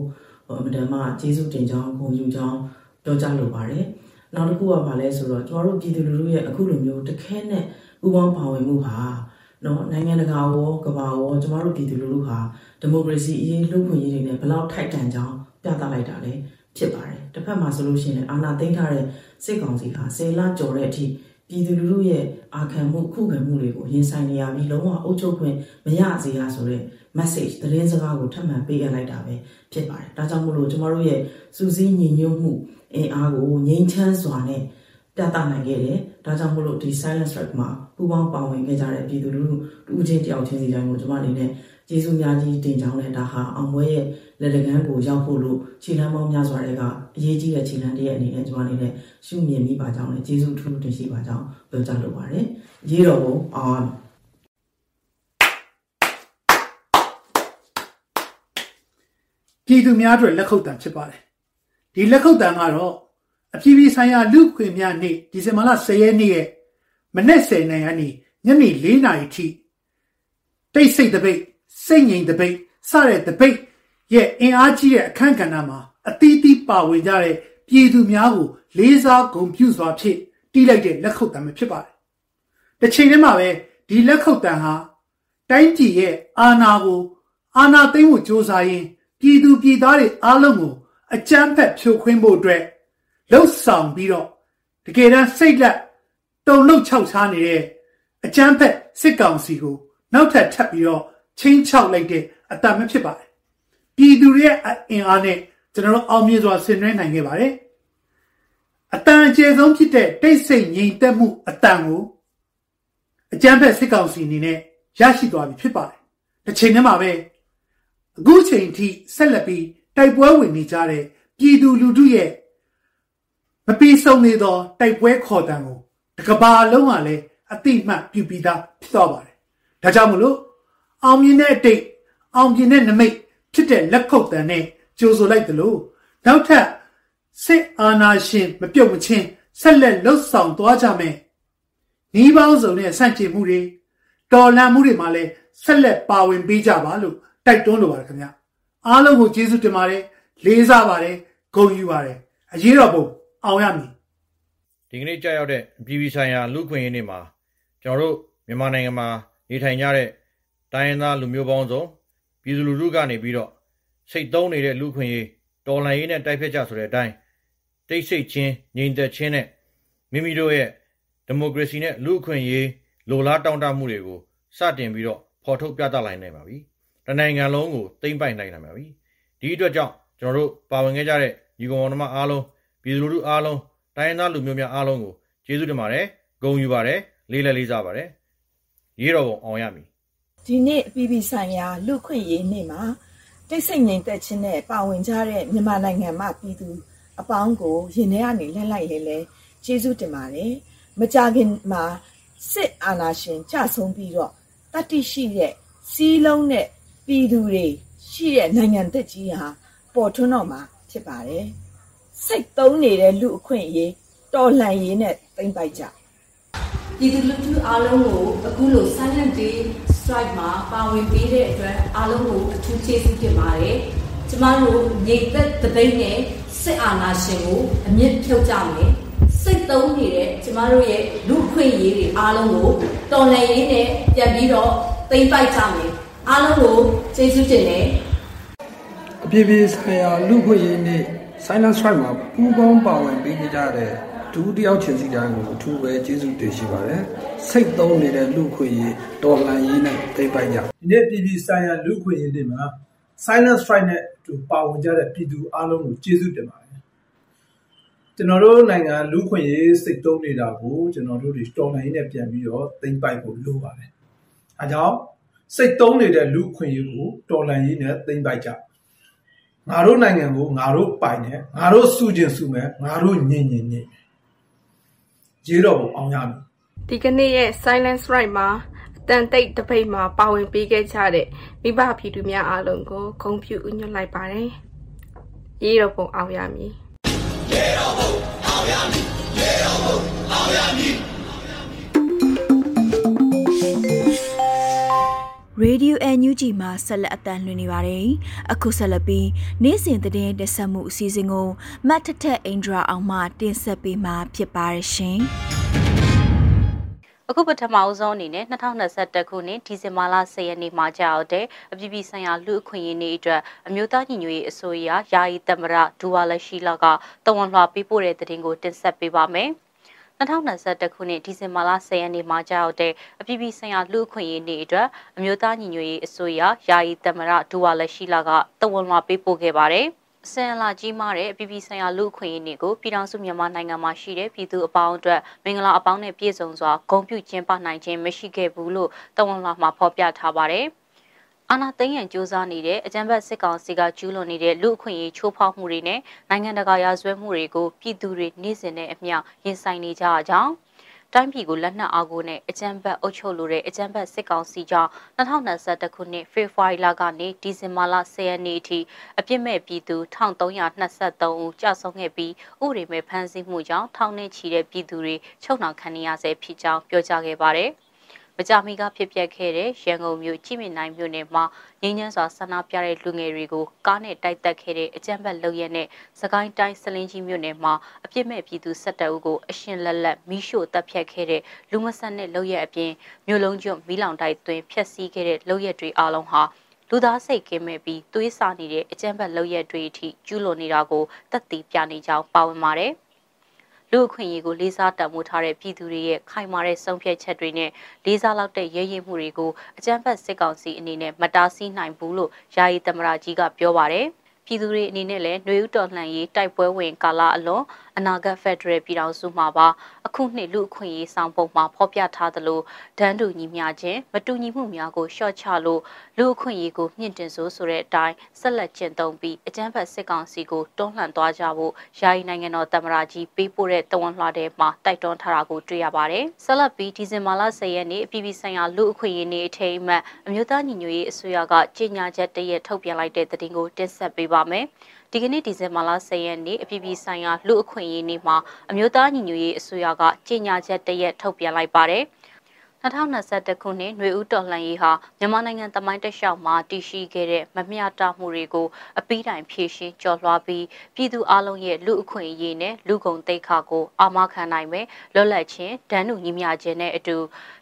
အမတန်မှကျေးဇူးတင်ကြောင်းဂုဏ်ယူကြောင်းပြောကြားလိုပါတယ်နောက်တစ်ခုကဘာလဲဆိုတော့ကျွန်တော်တို့ပြည်သူလူထုရဲ့အခုလိုမျိုးတခဲနဲ့ပူးပေါင်းပါဝင်မှုဟာနော်နိုင်ငံတကာရောကမ္ဘာရောကျွန်တော်တို့ပြည်သူလူထုဟာဒီမိုကရေစီအရေးလူ့ခွင့်ရေးတွေနဲ့ဘယ်လောက်ထိုက်တန်ကြောင်းပြပြသလိုက်တာလည်းဖြစ်ပါတယ်တစ်ဖက်မှာဆိုလို့ရှိရင်အာဏာသိမ်းထားတဲ့စစ်ကောင်စီဟာဆယ်လကျော်တဲ့အထိ ပြည်သူလူထုရဲ့အာခံမှုခုခံမှုတွေကိုရင်ဆိုင်နေရပြီးလုံးဝအုပ်ချုပ်ခွင့်မရစေရဆိုတဲ့ message သတင်းစကားကိုထပ်မံပေးရလိုက်တာပဲဖြစ်ပါတယ်ဒါကြောင့်မို့လို့ကျမတို့ရဲ့စူးစီးညီညွတ်မှုအင်အားကိုငြိမ်းချမ်းစွာနဲ့ပြသနိုင်ခဲ့တယ်။ဒါကြောင့်မို့လို့ဒီ silent strike မှာပူးပေါင်းပါဝင်ခဲ့ကြတဲ့ပြည်သူလူထုတူးချင်းတယောက်ချင်းစီတိုင်းကိုကျွန်မအနေနဲ့ကျေးဇူးများကြီးတင်ကြောင်းနဲ့ဒါဟာအောင်ပွဲရဲ့ လက်တကမ်းကိုရောက်ဖို့လို့ခြေလမ်းပေါင်းများစွာတွေကအရေးကြီးတဲ့ခြေလမ်းတည်းရဲ့အနေနဲ့ကျွန်မအနေနဲ့ရှုမြင်မိပါကြောင်းနဲ့ကျေးဇူးထူးထူးတင်ရှိပါကြောင်းပြောကြားလိုပါတယ်။ရေးတော်ကိုအောင်ပြည်သူများအတွက်လက်ခုပ်တံဖြစ်ပါတယ်ဒီလက်ခုပ်တံကတော့အပြည်ပြည်ဆိုင်ရာလူခွင့်များနေ့ဒီဇင်ဘာလ10ရက်နေ့ရဲ့မနေ့10နိုင်ကနေညနေ4နာရီထိတိတ်ဆိတ်တပိတ်စိတ်ငြိမ်တပိတ်စတဲ့တပိတ် ရဲ့အင်အားကြီးတဲ့အခန်းကဏ္ဍမှာအသီးသီးပါဝင်ကြတဲ့ပြည်သူများကိုလေးစားဂုဏ်ပြုစွာဖြင့်တီးလိုက်တဲ့လက်ခုပ်တံပဲဖြစ်ပါတယ်။တစ်ချိန်တည်းမှာပဲဒီလက်ခုပ်တံဟာတိုင်းပြည်ရဲ့အာဏာကိုအာဏာသိမ်းဖို့ကြိုးစားရင်းပြည်သူပြည်သားတွေအားလုံးကိုအကြမ်းဖက်ဖြိုခွင်းဖို့အတွက်လှုပ်ဆောင်ပြီးတော့တကယ်တမ်းစိတ်လက်တုံလုံးခြောက်ချားနေတဲ့အကြမ်းဖက်စစ်ကောင်စီကိုနောက်ထပ်ထပ်ပြီးတော့ချင်းချောက်လိုက်တဲ့အတမဖြစ်ပါတယ် ပြည်သူတွေရဲ့အင်အားနဲ့ကျွန်တော်တို့အောင်မြင်စွာဆင်နွှဲနိုင်ခဲ့ပါတယ်အတန်အကျယ်ဆုံးဖြစ်တဲ့တိတ်ဆိတ်ငြိမ်သက်မှုအတန်ကိုအကြမ်းဖက်စစ်ကောင်စီအနေနဲ့ရရှိသွားပြီဖြစ်ပါတယ်တစ်ချိန်တည်းမှာပဲအခုချိန်ထိဆက်လက်ပြီးတိုက်ပွဲဝင်နေကြတဲ့ပြည်သူလူထုရဲ့မပြီးဆုံးသေးသောတိုက်ပွဲခေါ်တံကိုတကဘာလုံးကလည်းအတိမတ်ပြုပြီးသားဖြစ်သွားပါတယ်။ဒါကြောင့်မလို့အောင်မြင်တဲ့အတိတ်အောင်မြင်တဲ့နမိတ် ဖြစ်တဲ့လက်ခုပ်တံနဲ့ကြိုဆိုလိုက်သလိုနောက်ထပ်စစ်အာဏာရှင်မပြုတ်မချင်းဆက်လက်လှုပ်ဆောင်သွားကြမယ်။ဤပေါင်းစုံနဲ့ဆန့်ကျင်မှုတွေတော်လှန်မှုတွေမှာလည်းဆက်လက်ပါဝင်ပေးကြပါလို့တိုက်တွန်းလိုပါတယ်ခင်ဗျာ။အားလုံးကိုကျေးဇူးတင်ပါတယ်လေးစားပါတယ်ဂုဏ်ယူပါတယ်အရေးတော်ပုံအောင်ရမည်ဒီကနေ့ကြာရောက်တဲ့ပြည်ပြည်ဆိုင်ရာလူခွင့်ရေးနေ့မှာကျွန်တော်တို့မြန်မာနိုင်ငံမှာနေထိုင်ကြတဲ့တိုင်းရင်းသားလူမျိုးပေါင်းစုံ ပြည်သူလူထုကနေပြီးတော့စိတ်သုံးနေတဲ့လူခွင့်ရေးတော်လှန်ရေးနဲ့တိုက်ဖက်ကြဆိုတဲ့အတိုင်းတိတ်ဆိတ်ခြင်းငြိမ်သက်ခြင်းနဲ့မိမိတို့ရဲ့ဒီမိုကရေစီနဲ့လူခွင့်ရေးလိုလားတောင်းတမှုတွေကိုစတင်ပြီးတော့ဖော်ထုတ်ပြသလိုက်နိုင်ပါပြီ။တနိုင်ငံလုံးကိုသိမ့်ပိုက်နိုင်နိုင်ပါပြီ။ဒီအတွက်ကြောင့်ကျွန်တော်တို့ပါဝင်ခဲ့ကြတဲ့ညီကောင်မောင်နှမအားလုံးပြည်သူလူထုအားလုံးတိုင်းရင်းသားလူမျိုးများအားလုံးကိုကျေးဇူးတင်ပါတယ်ဂုဏ်ယူပါတယ်လေးလက်လေးစားပါတယ်ရေးတော်ပုံအောင်ရမည် ဒီနေ့အပြည်ပြည်ဆိုင်ရာလူခွင့်ရေးနေ့မှာတိတ်ဆိတ်ငြိမ်သက်ခြင်းနဲ့ပါဝင်ကြတဲ့မြန်မာနိုင်ငံမှာပြည်သူအပေါင်းကိုရင်ထဲကနေလှည့်လိုက်ရဲလဲကျေးဇူးတင်ပါတယ်မကြခင်မှာစစ်အာဏာရှင်ကြဆုံးပြီးတော့တတိရှိတဲ့စီးလုံးတဲ့ပြည်သူတွေရှိတဲ့နိုင်ငံသက်ကြီးဟာပေါ်ထွန်းတော့မှာဖြစ်ပါတယ်စိတ်သုံးနေတဲ့လူအခွင့်အရေးတော်လှန်ရေးနဲ့သိမ့်ပိုက်ကြပြည်သူလူထုအားလုံးကိုအခုလို silent day strike မှာပါဝင်ပေးတဲ့အတွက်အားလုံးကိုအထူးကျေးဇူးတင်ပါတယ်ကျမတို့ညီသက်တပိတ်နဲ့စစ်အာဏာရှင်ကိုအမြင့်ဖြုတ်ကြမယ်စိတ်သုံးနေတဲ့ကျမတို့ရဲ့လူခွင့်ရေးတွေအားလုံးကိုတော်လှန်ရေးနဲ့ပြန်ပြီးတော့သိမ့်ပိုက်ကြမယ်အားလုံးကိုကျေးဇူးတင်တယ်အပြည့်ပြည့်ဆိုင်ရာလူခွင့်ရေးနဲ့ Silent Strike မှာပူးပေါင်းပါဝင်ပေးကြတဲ့ ဒူးတယောက်ချင်းစီတိုင်းကိုအထူးပဲကျေးဇူးတင်ရှိပါတယ်။စိတ်သုံးနေတဲ့လူခွင့်ရေးတော်လှန်ရေးနဲ့တိတ်ပိုက်ကြ။ဒီနေ့ပြည်ပြည်ဆိုင်ရာလူခွင့်ရေးနေ့မှာ Silent Strike နဲ့အတူပါဝင်ကြတဲ့ပြည်သူအားလုံးကိုကျေးဇူးတင်ပါတယ်။ကျွန်တော်တို့နိုင်ငံလူခွင့်ရေးစိတ်သုံးနေတာကိုကျွန်တော်တို့ဒီတော်လှန်ရေးနဲ့ပြန်ပြီးတော့တိတ်ပိုက်ဖို့လိုပါတယ်။အဲကြောင့်စိတ်သုံးနေတဲ့လူခွင့်ရေးကိုတော်လှန်ရေးနဲ့တိတ်ပိုက်ကြ။ငါတို့နိုင်ငံကိုငါတို့ပိုင်တယ်ငါတို့စုကျင်စုမယ်ငါတို့ညင်ညင်ညင် ရေးတော့ပုံအောင်ရမယ်ဒီကနေ့ရဲ့ silence right မှာအတန်တိတ်တပိတ်မှာပါဝင်ပေးခဲ့ကြတဲ့မိဘပြည်သူများအားလုံးကိုဂုဏ်ပြုဥညွှတ်လိုက်ပါတယ်ရေးတော့ပုံအောင်ရမည်ရေးတော့ပုံအောင်ရမည်ရေးတော့ပုံအောင်ရမည် Radio NUG မှာဆက်လက်အသံလွှင့်နေပါတယ်။အခုဆက်လက်ပြီးနေ့စဉ်သတင်းတက်ဆက်မှုအစီအစဉ်ကိုမတ်ထထအင်ဒရာအောင်မှတင်ဆက်ပေးမှာဖြစ်ပါရရှင်။အခုပထမအဆုံးအနေနဲ့2021ခုနှစ်ဒီဇင်ဘာလ10ရက်နေ့မှာကြာရောက်တဲ့အပြည်ပြည်ဆိုင်ရာလူအခွင့်အရေးနေ့အတွက်အမျိုးသားညီညွတ်ရေးအစိုးရယာယီသမရဒူဝါလက်ရှိလာကတဝန်လွှာပေးပို့တဲ့သတင်းကိုတင်ဆက်ပေးပါမယ်။ 2021ခုနှစ်ဒီဇင်ဘာလ10ရက်နေ့မှာကြာရောက်တဲ့အပြည်ပြည်ဆိုင်ရာလူအခွင့်အရေးနေ့အတွက်အမျိုးသားညီညွတ်ရေးအစိုးရယာယီသမရဒူဝါလက်ရှိလာကတဝန်လွှာပေးပို့ခဲ့ပါတယ်။ဆန်လာကြီးမားတဲ့အပြည်ပြည်ဆိုင်ရာလူ့အခွင့်အရေးနေ့ကိုပြည်ထောင်စုမြန်မာနိုင်ငံမှာရှိတဲ့ပြည်သူအပေါင်းအတွက်မင်္ဂလာအပေါင်းနဲ့ပြည့်စုံစွာဂုဏ်ပြုကျင်းပနိုင်ခြင်းမရှိခဲ့ဘူးလို့တဝန်လာမှာဖော်ပြထားပါတယ်။ အာနာသိန်းရန်စ조사နေတဲ့အကြံဖတ်စစ်ကောင်စီကကျူးလွန်နေတဲ့လူအခွင့်အရေးချိုးဖောက်မှုတွေနဲ့နိုင်ငံတကာရာဇဝတ်မှုတွေကိုပြည်သူတွေနေ့စဉ်နဲ့အမျှရင်ဆိုင်နေကြအကြောင်းတိုင်းပြည်ကိုလက်နက်အားကိုနဲ့အကြမ်းဖက်အုပ်ချုပ်လိုတဲ့အကြမ်းဖက်စစ်ကောင်စီကြောင့်2021ခုနှစ်ဖေဖော်ဝါရီလကနေဒီဇင်ဘာလ10ရက်နေ့အထိအပြစ်မဲ့ပြည်သူ1323ဦးကြာဆုံးခဲ့ပြီးဥပဒေမဲ့ဖမ်းဆီးမှုကြောင့်ထောင်နဲ့ချီတဲ့ပြည်သူတွေချုပ်နှောင်ခံနေရဆဲဖြစ်ကြောင်းပြောကြားခဲ့ပါတယ်။ မကြမီကဖြစ်ပျက်ခဲ့တဲ့ရန်ကုန်မြို့ကြည်မြင့်နိုင်မြို့နယ်မှာငင်းညမ်းစွာဆန္ဒပြတဲ့လူငယ်တွေကိုကားနဲ့တိုက်တက်ခဲ့တဲ့အကြမ်းဖက်လုပ်ရက်နဲ့စကိုင်းတိုင်းစလင်းကြီးမြို့နယ်မှာအပြစ်မဲ့ပြည်သူ၁၁ဦးကိုအရှင်လက်လက်မိရှို့တပ်ဖြတ်ခဲ့တဲ့လူမဆန်တဲ့လုပ်ရက်အပြင်မြို့လုံးကျွမီးလောင်တိုက်သွင်းဖျက်ဆီးခဲ့တဲ့လုပ်ရက်တွေအလုံးဟာလူသားစိတ်ကင်းမဲ့ပြီးသွေးစာနေတဲ့အကြမ်းဖက်လုပ်ရက်တွေအထိကျူးလွန်နေတာကိုတက်တည်ပြနေကြောင်းပါဝင်ပါတယ်။ လူအခွင့်အရေးကိုလေးစားတန်ဖိုးထားတဲ့ပြည်သူတွေရဲ့ခိုင်မာတဲ့ဆုံးဖြတ်ချက်တွေနဲ့လေးစားလောက်တဲ့ရဲရင်မှုတွေကိုအကြမ်းဖက်စစ်ကောင်စီအနေနဲ့မတားဆီးနိုင်ဘူးလို့ယာယီသမရကြီးကပြောပါတယ်။ပြည်သူတွေအနေနဲ့လည်းຫນွေဥတော်လှန်ရေးတိုက်ပွဲဝင်ကာလအလွန် အနာဂတ်ဖက်ဒရယ်ပြည်ထောင်စုမှာပါအခုနှစ်လူအခွင့်အရေးဆောင်ပုံမှာဖော်ပြထားသလိုဒန်းတူညီမျှခြင်းမတူညီမှုများကိုရှော့ချလို့လူအခွင့်အရေးကိုမြင့်တင်ဆိုးဆိုတဲ့အတိုင်းဆက်လက်ကျင့်သုံးပြီးအကြမ်းဖက်စစ်ကောင်စီကိုတွန်းလှန်သွားကြဖို့ယာယီနိုင်ငံတော်သမ္မတကြီးပေးပို့တဲ့တဝန်လှတဲ့မှာတိုက်တွန်းထားတာကိုတွေ့ရပါတယ်။ဆက်လက်ပြီးဒီဇင်ဘာလ10ရက်နေ့အပြည်ပြည်ဆိုင်ရာလူအခွင့်အရေးနေ့အထိမ်းအမှတ်အမျိုးသားညီညွတ်ရေးအစိုးရကကြေညာချက်တရက်ထုတ်ပြန်လိုက်တဲ့သတင်းကိုတင်ဆက်ပေးပါမယ်။ ဒီကနေ့ဒီဇင်ဘာလ10ရက်နေ့အပြည်ပြည်ဆိုင်ရာလူအခွင့်အရေးနေ့မှာအမျိုးသားညီညွတ်ရေးအစိုးရကကြေညာချက်တရက်ထုတ်ပြန်လိုက်ပါတယ်။2021ခုနှစ်ຫນွေဦးတော်လှန်ရေးဟာမြန်မာနိုင်ငံတမိုင်းတလျှောက်မှာတည်ရှိခဲ့တဲ့မမျှတမှုတွေကိုအပိတိုင်ဖြည့်ရှင်းကျော်လွှားပြီးပြည်သူအလုံးရဲ့လူအခွင့်အရေးနဲ့လူကုန်သိက္ခာကိုအာမခံနိုင်မယ်လွတ်လပ်ခြင်းဒဏ်ဥညီမျှခြင်းနဲ့အတူ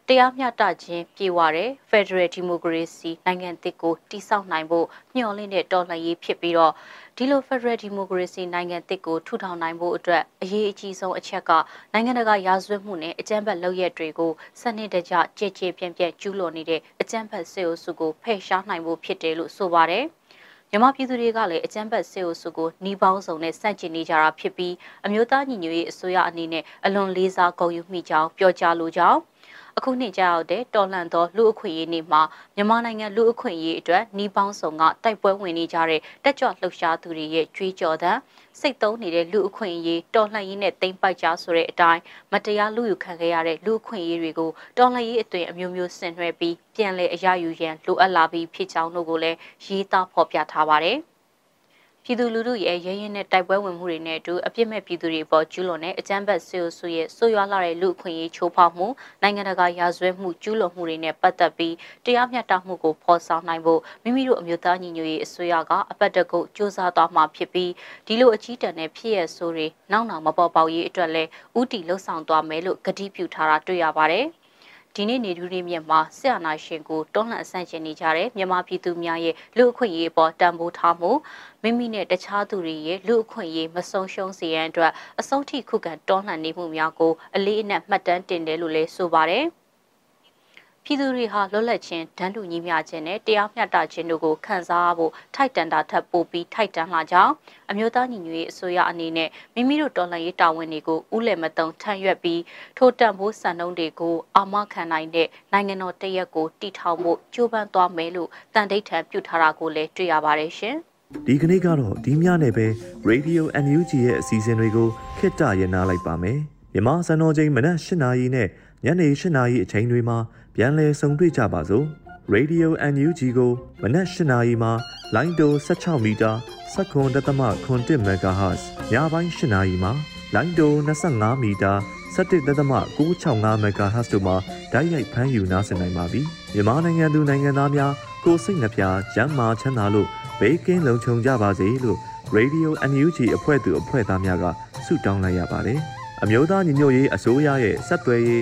တရားမျှတခြင်းပြေဝတဲ့ Federal Democracy နိုင်ငံသစ်ကိုတည်ဆောက်နိုင်ဖို့မျှော်လင့်တဲ့တော်လှန်ရေးဖြစ်ပြီးတော့ ဒီလို Federal Democracy နိုင်ငံသစ်ကိုထူထောင်နိုင်ဖို့အတွက်အရေးအကြီးဆုံးအချက်ကနိုင်ငံတကာရာဇဝတ်မှုနဲ့အကြမ်းဖက်လုပ်ရက်တွေကိုစနစ်တကျကြည်ကြည်ပြန့်ပြန့်ကျူးလွန်နေတဲ့အကြမ်းဖက်စစ်အုပ်စုကိုဖယ်ရှားနိုင်ဖို့ဖြစ်တယ်လို့ဆိုပါတယ်။မြန်မာပြည်သူတွေကလည်းအကြမ်းဖက်စစ်အုပ်စုကိုနှီးပေါင်းစုံနဲ့စန့်ကျင်နေကြတာဖြစ်ပြီးအမျိုးသားညီညွတ်ရေးအစိုးရအနေနဲ့အလွန်လေးစားဂုဏ်ယူမိကြောင်းပြောကြားလိုကြောင်း အခုနှစ်ကြာရောက်တဲ့တော်လှန်သောလူအခွင့်အရေးနေ့မှာမြန်မာနိုင်ငံလူအခွင့်အရေးအတွက်နှီးပေါင်းဆောင်ကတိုက်ပွဲဝင်နေကြတဲ့တက်ကြွလှုပ်ရှားသူတွေရဲ့ကြွေးကြော်သံစိတ်သုံးနေတဲ့လူအခွင့်အရေးတော်လှန်ရေးနဲ့တိမ့်ပိုက်ကြဆိုတဲ့အတိုင်းမတရားလူယူခံခဲ့ရတဲ့လူအခွင့်အရေးတွေကိုတော်လှန်ရေးအသွင်အမျိုးမျိုးဆင်နွှဲပြီးပြန်လည်အရယူရန်လိုအပ်လာပြီးဖြစ်ကြောင်းတို့ကိုလည်းရေးသားဖော်ပြထားပါတယ်။ ပြည်သူလူထုရဲ့ရဲရဲနဲ့တိုက်ပွဲဝင်မှုတွေနဲ့အတူအပြစ်မဲ့ပြည်သူတွေပေါ်ကျူးလွန်တဲ့အကြမ်းဖက်ဆဲဆူရဲ့ဆိုးရွားလာတဲ့လူအခွင့်အရေးချိုးဖောက်မှုနိုင်ငံတကာရာဇဝတ်မှုကျူးလွန်မှုတွေနဲ့ပတ်သက်ပြီးတရားမျှတမှုကိုဖော်ဆောင်နိုင်ဖို့မိမိတို့အမျိုးသားညီညွတ်ရေးအစိုးရကအပတ်တကုတ်စ조사သွားမှာဖြစ်ပြီးဒီလိုအကြီးတန်းတဲ့ဖြစ်ရဆိုးတွေနောက်နောက်မပေါ်ပေါက်ရေးအတွက်လည်းဥတီလှုပ်ဆောင်သွားမယ်လို့ကတိပြုထားတာတွေ့ရပါတယ်။ ဒီနေ့နေဒူးရီမြစ်မှာဆရာနာရှင်ကိုတွန်းလှန်အဆန့်ကျင်နေကြတဲ့မြန်မာပြည်သူများရဲ့လူအခွင့်အရေးပေါ်တန်ဖိုးထားမှုမိမိနဲ့တခြားသူတွေရဲ့လူအခွင့်အရေးမဆုံးရှုံးစေရန်အတွက်အဆုံးထိခုခံတွန်းလှန်နေမှုများကိုအလေးအနက်မှတ်တမ်းတင်တယ်လို့လည်းဆိုပါတယ်။ ပြည်သူတွေဟာလွတ်လပ်ခြင်းဒန်းတူညီမျှခြင်းနဲ့တရားမျှတခြင်းတို့ကိုခံစားဖို့ထိုက်တန်တာထပ်ပိုပြီးထိုက်တန်လာကြောင်းအမျိုးသားညီညွတ်ရေးအစိုးရအနေနဲ့မိမိတို့တော်လှန်ရေးတာဝန်တွေကိုဥလည်မတုံထမ်းရွက်ပြီးထိုတန်ဖိုးစံနှုန်းတွေကိုအာမခံနိုင်တဲ့နိုင်ငံတော်တရက်ကိုတည်ထောင်ဖို့ကြိုးပမ်းသွားမယ်လို့တန်တိတ်ထံပြုထားတာကိုလည်းတွေ့ရပါတယ်ရှင်။ဒီကနေ့ကတော့ဒီညနေပဲ Radio NUG ရဲ့အစီအစဉ်တွေကိုခਿੱတရရနာလိုက်ပါမယ်။မြန်မာစံတော်ချိန်မနက်၈နာရီနဲ့ညနေ၈နာရီအချိန်တွေမှာ ပြန်လည်ဆုံတွေ့ကြပါစို့ Radio NUG ကိုမနက်၈နာရီမှာလိုင်းတို16မီတာ7.3 MHz ညပိုင်း၈နာရီမှာလိုင်းတို25မီတာ17.665 MHz တို့မှာဓာတ်ရိုက်ဖမ်းယူနားဆင်နိုင်ပါပြီမြန်မာနိုင်ငံသူနိုင်ငံသားများကိုစိတ်နှပြရမ်းမာချမ်းသာလို့ဘေးကင်းလုံခြုံကြပါစေလို့ Radio NUG အဖွဲ့သူအဖွဲ့သားများကဆုတောင်းလိုက်ရပါတယ်အမျိုးသားညီညွတ်ရေးအစိုးရရဲ့စက်သွယ်ရေး